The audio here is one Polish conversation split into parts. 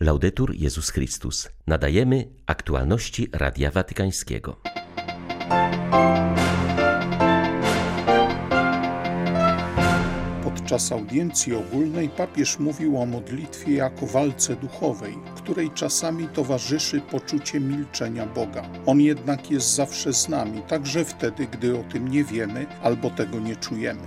Laudetur Jezus Chrystus. Nadajemy aktualności Radia Watykańskiego. Podczas audiencji ogólnej papież mówił o modlitwie jako walce duchowej, której czasami towarzyszy poczucie milczenia Boga. On jednak jest zawsze z nami, także wtedy, gdy o tym nie wiemy albo tego nie czujemy.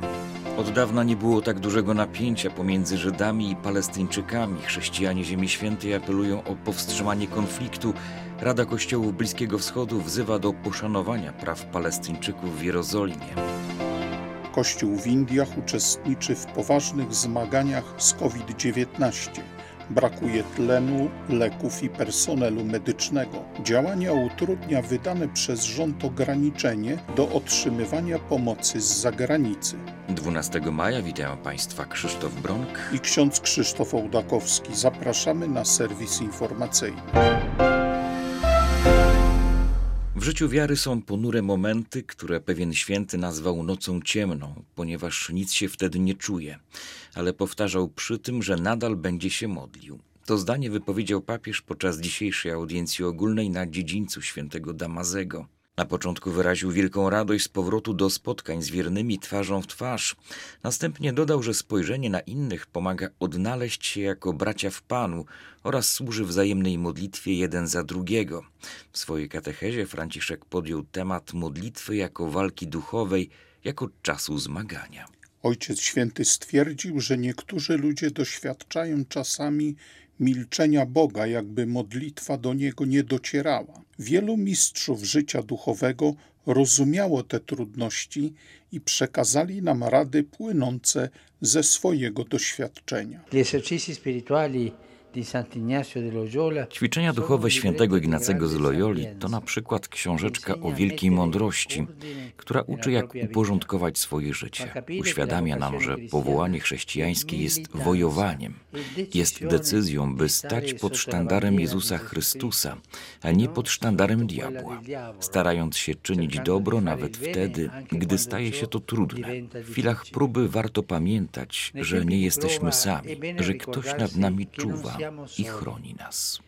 Od dawna nie było tak dużego napięcia pomiędzy Żydami i Palestyńczykami. Chrześcijanie Ziemi Świętej apelują o powstrzymanie konfliktu. Rada Kościołów Bliskiego Wschodu wzywa do poszanowania praw Palestyńczyków w Jerozolimie. Kościół w Indiach uczestniczy w poważnych zmaganiach z COVID-19. Brakuje tlenu, leków i personelu medycznego. Działania utrudnia wydane przez rząd ograniczenie do otrzymywania pomocy z zagranicy. 12 maja witają Państwa Krzysztof Bronk i ksiądz Krzysztof Ołdakowski. Zapraszamy na serwis informacyjny. W życiu wiary są ponure momenty, które pewien święty nazwał nocą ciemną, ponieważ nic się wtedy nie czuje, ale powtarzał przy tym, że nadal będzie się modlił. To zdanie wypowiedział papież podczas dzisiejszej audiencji ogólnej na dziedzińcu świętego Damazego. Na początku wyraził wielką radość z powrotu do spotkań z wiernymi twarzą w twarz. Następnie dodał, że spojrzenie na innych pomaga odnaleźć się jako bracia w Panu oraz służy wzajemnej modlitwie jeden za drugiego. W swojej katechezie Franciszek podjął temat modlitwy jako walki duchowej, jako czasu zmagania. Ojciec Święty stwierdził, że niektórzy ludzie doświadczają czasami milczenia Boga, jakby modlitwa do Niego nie docierała. Wielu mistrzów życia duchowego rozumiało te trudności i przekazali nam rady płynące ze swojego doświadczenia. Ćwiczenia duchowe świętego Ignacego z Loyoli to na przykład książeczka o wielkiej mądrości, która uczy jak uporządkować swoje życie. Uświadamia nam, że powołanie chrześcijańskie jest wojowaniem, jest decyzją, by stać pod sztandarem Jezusa Chrystusa, a nie pod sztandarem diabła, starając się czynić dobro nawet wtedy, gdy staje się to trudne. W chwilach próby warto pamiętać, że nie jesteśmy sami, że ktoś nad nami czuwa i chroni nas.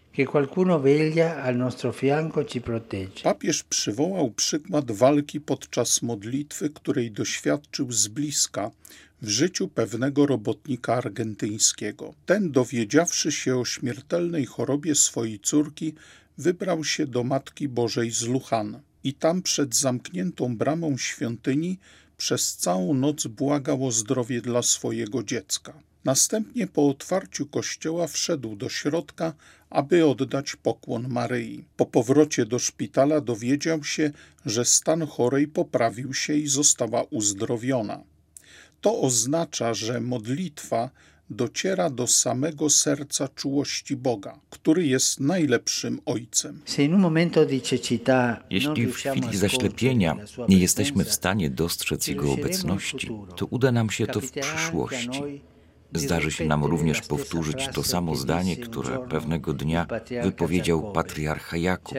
Papież przywołał przykład walki podczas modlitwy, której doświadczył z bliska w życiu pewnego robotnika argentyńskiego. Ten, dowiedziawszy się o śmiertelnej chorobie swojej córki, wybrał się do Matki Bożej z Luchan i tam przed zamkniętą bramą świątyni przez całą noc błagał o zdrowie dla swojego dziecka. Następnie po otwarciu kościoła wszedł do środka, aby oddać pokłon Maryi. Po powrocie do szpitala dowiedział się, że stan chorej poprawił się i została uzdrowiona. To oznacza, że modlitwa dociera do samego serca czułości Boga, który jest najlepszym Ojcem. Jeśli w chwili zaślepienia nie jesteśmy w stanie dostrzec Jego obecności, to uda nam się to w przyszłości. Zdarzy się nam również powtórzyć to samo zdanie, które pewnego dnia wypowiedział patriarcha Jakub.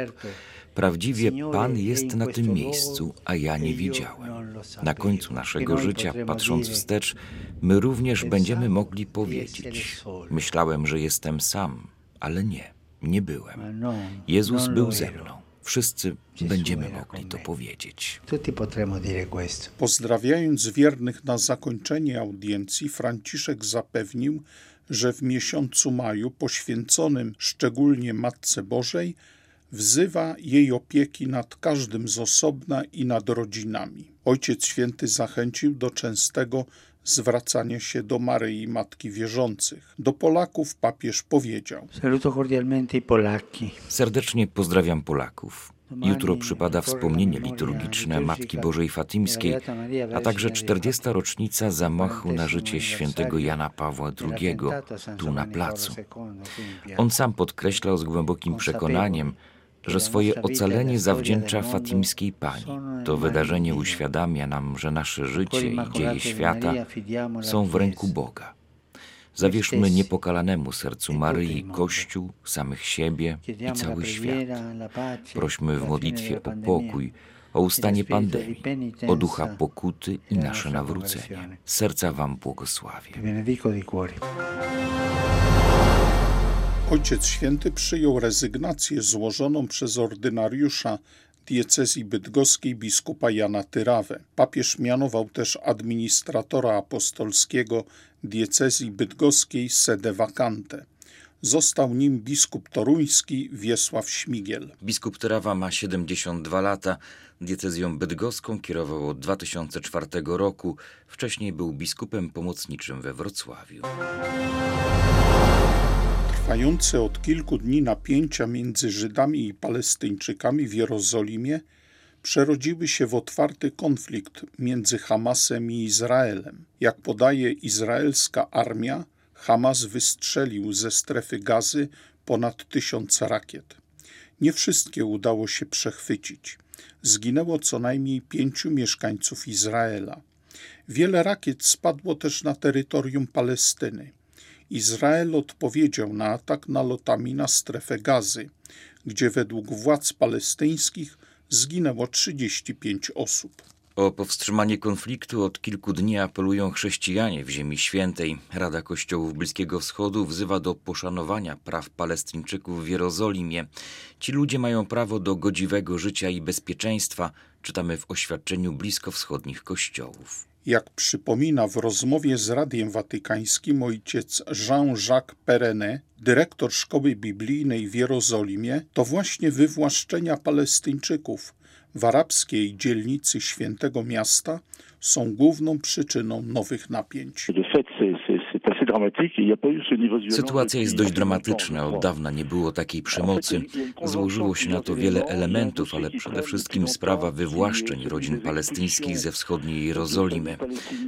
Prawdziwie Pan jest na tym miejscu, a ja nie widziałem. Na końcu naszego życia, patrząc wstecz, my również będziemy mogli powiedzieć: Myślałem, że jestem sam, ale nie, nie byłem. Jezus był ze mną. Wszyscy będziemy mogli to powiedzieć. Pozdrawiając wiernych na zakończenie audiencji, Franciszek zapewnił, że w miesiącu maju poświęconym szczególnie Matce Bożej wzywa jej opieki nad każdym z osobna i nad rodzinami. Ojciec Święty zachęcił do częstego zwracania się do Maryi Matki Wierzących. Do Polaków papież powiedział: Saluto cordialmente i Polaki. Serdecznie pozdrawiam Polaków. Jutro przypada wspomnienie liturgiczne Matki Bożej Fatimskiej, a także 40. rocznica zamachu na życie świętego Jana Pawła II tu na placu. On sam podkreślał z głębokim przekonaniem, że swoje ocalenie zawdzięcza Fatimskiej Pani. To wydarzenie uświadamia nam, że nasze życie i dzieje świata są w ręku Boga. Zawierzmy niepokalanemu sercu Maryi Kościół, samych siebie i cały świat. Prośmy w modlitwie o pokój, o ustanie pandemii, o ducha pokuty i nasze nawrócenie. Serca Wam błogosławię. Ojciec Święty przyjął rezygnację złożoną przez ordynariusza diecezji bydgoskiej biskupa Jana Tyrawę. Papież mianował też administratora apostolskiego diecezji bydgoskiej sede vacante. Został nim biskup toruński Wiesław Śmigiel. Biskup Tyrawa ma 72 lata. Diecezją bydgoską kierował od 2004 roku. Wcześniej był biskupem pomocniczym we Wrocławiu. Trwające od kilku dni napięcia między Żydami i Palestyńczykami w Jerozolimie przerodziły się w otwarty konflikt między Hamasem i Izraelem. Jak podaje izraelska armia, Hamas wystrzelił ze strefy gazy ponad tysiąc rakiet. Nie wszystkie udało się przechwycić. Zginęło co najmniej pięciu mieszkańców Izraela. Wiele rakiet spadło też na terytorium Palestyny. Izrael odpowiedział na atak nalotami na strefę gazy, gdzie według władz palestyńskich zginęło 35 osób. O powstrzymanie konfliktu od kilku dni apelują chrześcijanie w Ziemi Świętej. Rada Kościołów Bliskiego Wschodu wzywa do poszanowania praw Palestyńczyków w Jerozolimie. Ci ludzie mają prawo do godziwego życia i bezpieczeństwa, czytamy w oświadczeniu bliskowschodnich kościołów. Jak przypomina w rozmowie z Radiem Watykańskim ojciec Jean-Jacques Perene, dyrektor szkoły biblijnej w Jerozolimie, to właśnie wywłaszczenia Palestyńczyków w arabskiej dzielnicy Świętego Miasta są główną przyczyną nowych napięć. Sytuacja jest dość dramatyczna. Od dawna nie było takiej przemocy. Złożyło się na to wiele elementów, ale przede wszystkim sprawa wywłaszczeń rodzin palestyńskich ze wschodniej Jerozolimy.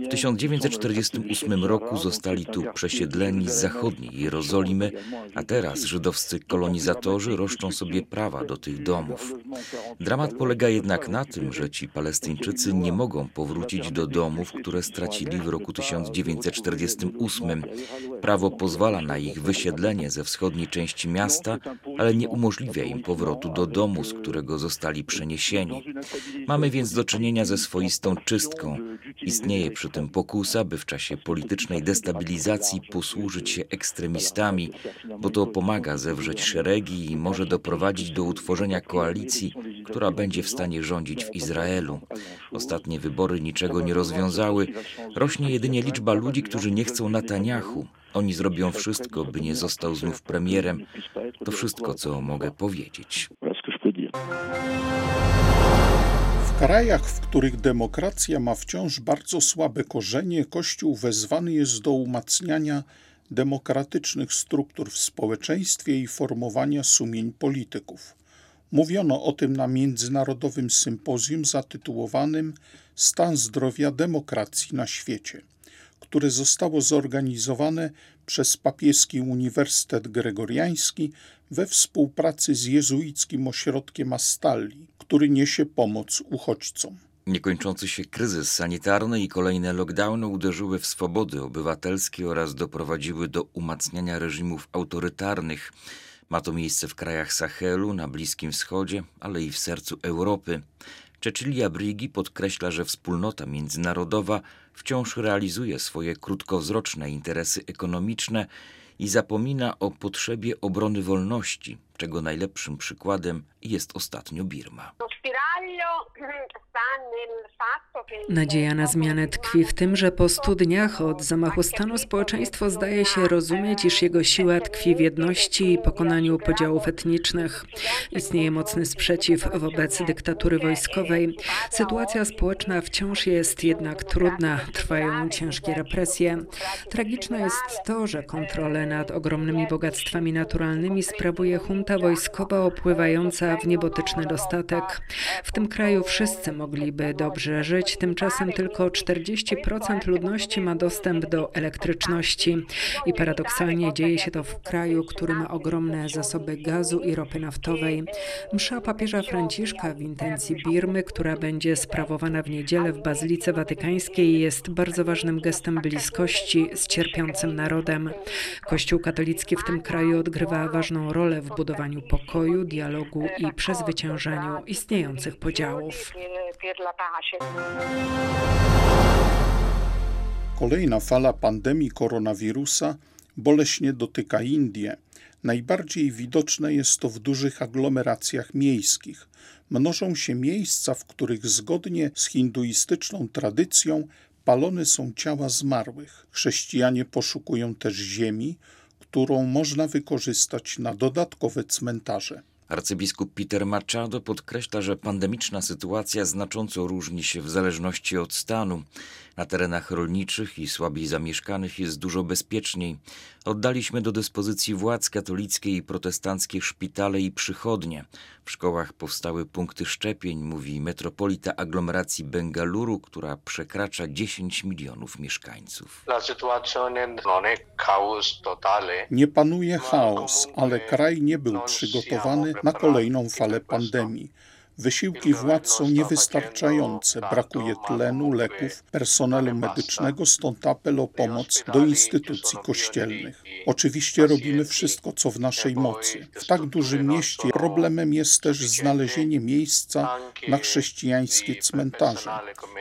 W 1948 roku zostali tu przesiedleni z zachodniej Jerozolimy, a teraz żydowscy kolonizatorzy roszczą sobie prawa do tych domów. Dramat polega jednak na tym, że ci Palestyńczycy nie mogą powrócić do domów, które stracili w roku 1948. Prawo pozwala na ich wysiedlenie ze wschodniej części miasta, ale nie umożliwia im powrotu do domu, z którego zostali przeniesieni. Mamy więc do czynienia ze swoistą czystką. Istnieje przy tym pokusa, by w czasie politycznej destabilizacji posłużyć się ekstremistami, bo to pomaga zewrzeć szeregi i może doprowadzić do utworzenia koalicji, która będzie w stanie rządzić w Izraelu. Ostatnie wybory niczego nie rozwiązały. Rośnie jedynie liczba ludzi, którzy nie chcą Netanyahu. Oni zrobią wszystko, by nie został znów premierem. To wszystko, co mogę powiedzieć. W krajach, w których demokracja ma wciąż bardzo słabe korzenie, Kościół wezwany jest do umacniania demokratycznych struktur w społeczeństwie i formowania sumień polityków. Mówiono o tym na międzynarodowym sympozjum zatytułowanym Stan zdrowia demokracji na świecie które zostało zorganizowane przez Papieski Uniwersytet Gregoriański we współpracy z jezuickim ośrodkiem Astalli, który niesie pomoc uchodźcom. Niekończący się kryzys sanitarny i kolejne lockdowny uderzyły w swobody obywatelskie oraz doprowadziły do umacniania reżimów autorytarnych. Ma to miejsce w krajach Sahelu, na Bliskim Wschodzie, ale i w sercu Europy. Cecilia Brigi podkreśla, że wspólnota międzynarodowa wciąż realizuje swoje krótkowzroczne interesy ekonomiczne i zapomina o potrzebie obrony wolności, czego najlepszym przykładem jest ostatnio Birma. Nadzieja na zmianę tkwi w tym, że po stu dniach od zamachu stanu społeczeństwo zdaje się rozumieć, iż jego siła tkwi w jedności i pokonaniu podziałów etnicznych. Istnieje mocny sprzeciw wobec dyktatury wojskowej. Sytuacja społeczna wciąż jest jednak trudna, trwają ciężkie represje. Tragiczne jest to, że kontrolę nad ogromnymi bogactwami naturalnymi sprawuje junta wojskowa opływająca w niebotyczny dostatek. W tym kraju wszyscy mogliby dobrze żyć, tymczasem tylko 40% ludności ma dostęp do elektryczności. I paradoksalnie dzieje się to w kraju, który ma ogromne zasoby gazu i ropy naftowej. Msza papieża Franciszka w intencji Birmy, która będzie sprawowana w niedzielę w Bazylice Watykańskiej, jest bardzo ważnym gestem bliskości z cierpiącym narodem. Kościół katolicki w tym kraju odgrywa ważną rolę w budowaniu pokoju, dialogu i przezwyciężaniu istniejących podziałów. Kolejna fala pandemii koronawirusa boleśnie dotyka Indię, Najbardziej widoczne jest to w dużych aglomeracjach miejskich. Mnożą się miejsca, w których zgodnie z hinduistyczną tradycją palone są ciała zmarłych. Chrześcijanie poszukują też ziemi, którą można wykorzystać na dodatkowe cmentarze. Arcybiskup Peter Machado podkreśla, że pandemiczna sytuacja znacząco różni się w zależności od stanu. Na terenach rolniczych i słabiej zamieszkanych jest dużo bezpieczniej. Oddaliśmy do dyspozycji władz katolickiej i protestanckich szpitale i przychodnie. W szkołach powstały punkty szczepień, mówi metropolita aglomeracji Bengaluru, która przekracza 10 milionów mieszkańców. Nie panuje chaos, ale kraj nie był przygotowany na kolejną falę pandemii. Wysiłki władz są niewystarczające, brakuje tlenu, leków, personelu medycznego, stąd apel o pomoc do instytucji kościelnych. Oczywiście robimy wszystko, co w naszej mocy. W tak dużym mieście problemem jest też znalezienie miejsca na chrześcijańskie cmentarze.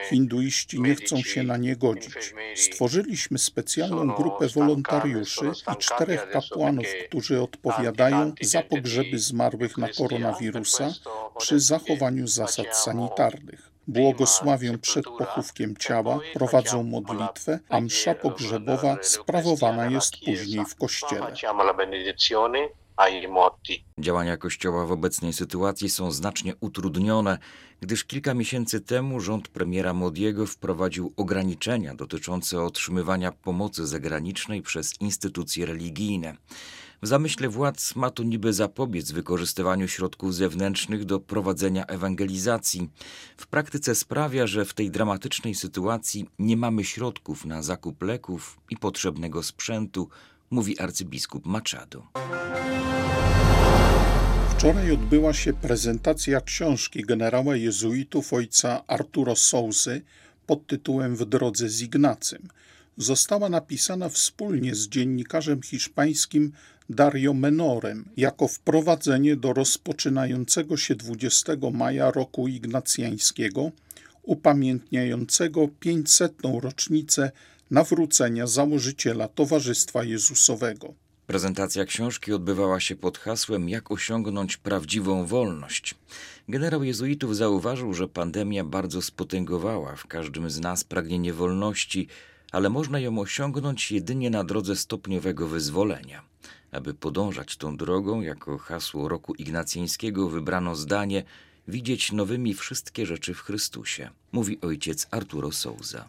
Hinduiści nie chcą się na nie godzić. Stworzyliśmy specjalną grupę wolontariuszy i czterech kapłanów, którzy odpowiadają za pogrzeby zmarłych na koronawirusa przy zachowaniu zasad sanitarnych. Błogosławią przed pochówkiem ciała, prowadzą modlitwę, a msza pogrzebowa sprawowana jest później w kościele. Działania Kościoła w obecnej sytuacji są znacznie utrudnione, gdyż kilka miesięcy temu rząd premiera Modiego wprowadził ograniczenia dotyczące otrzymywania pomocy zagranicznej przez instytucje religijne. W zamyśle władz ma to niby zapobiec wykorzystywaniu środków zewnętrznych do prowadzenia ewangelizacji. W praktyce sprawia, że w tej dramatycznej sytuacji nie mamy środków na zakup leków i potrzebnego sprzętu, mówi arcybiskup Machado. Wczoraj odbyła się prezentacja książki generała jezuitów ojca Arturo Sousy pod tytułem W drodze z Ignacym. Została napisana wspólnie z dziennikarzem hiszpańskim Dario Menorem jako wprowadzenie do rozpoczynającego się 20 maja roku ignacjańskiego, upamiętniającego 500. rocznicę nawrócenia założyciela Towarzystwa Jezusowego. Prezentacja książki odbywała się pod hasłem Jak osiągnąć prawdziwą wolność. Generał jezuitów zauważył, że pandemia bardzo spotęgowała w każdym z nas pragnienie wolności, ale można ją osiągnąć jedynie na drodze stopniowego wyzwolenia. Aby podążać tą drogą, jako hasło roku ignacjańskiego wybrano zdanie widzieć nowymi wszystkie rzeczy w Chrystusie, mówi ojciec Arturo Souza.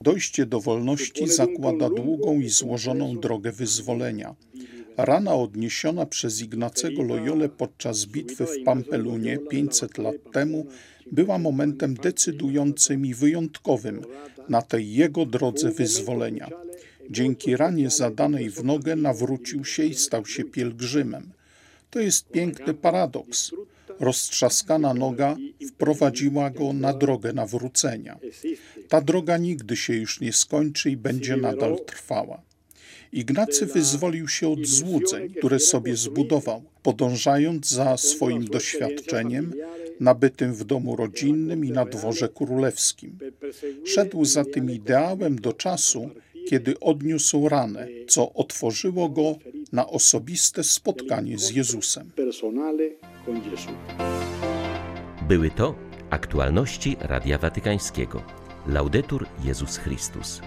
Dojście do wolności zakłada długą i złożoną drogę wyzwolenia. Rana odniesiona przez Ignacego Loyole podczas bitwy w Pampelunie 500 lat temu była momentem decydującym i wyjątkowym na tej jego drodze wyzwolenia. Dzięki ranie zadanej w nogę nawrócił się i stał się pielgrzymem. To jest piękny paradoks. Roztrzaskana noga wprowadziła go na drogę nawrócenia. Ta droga nigdy się już nie skończy i będzie nadal trwała. Ignacy wyzwolił się od złudzeń, które sobie zbudował, podążając za swoim doświadczeniem nabytym w domu rodzinnym i na dworze królewskim. Szedł za tym ideałem do czasu, kiedy odniósł ranę, co otworzyło go na osobiste spotkanie z Jezusem. Były to aktualności Radia Watykańskiego. Laudetur Jezus Chrystus.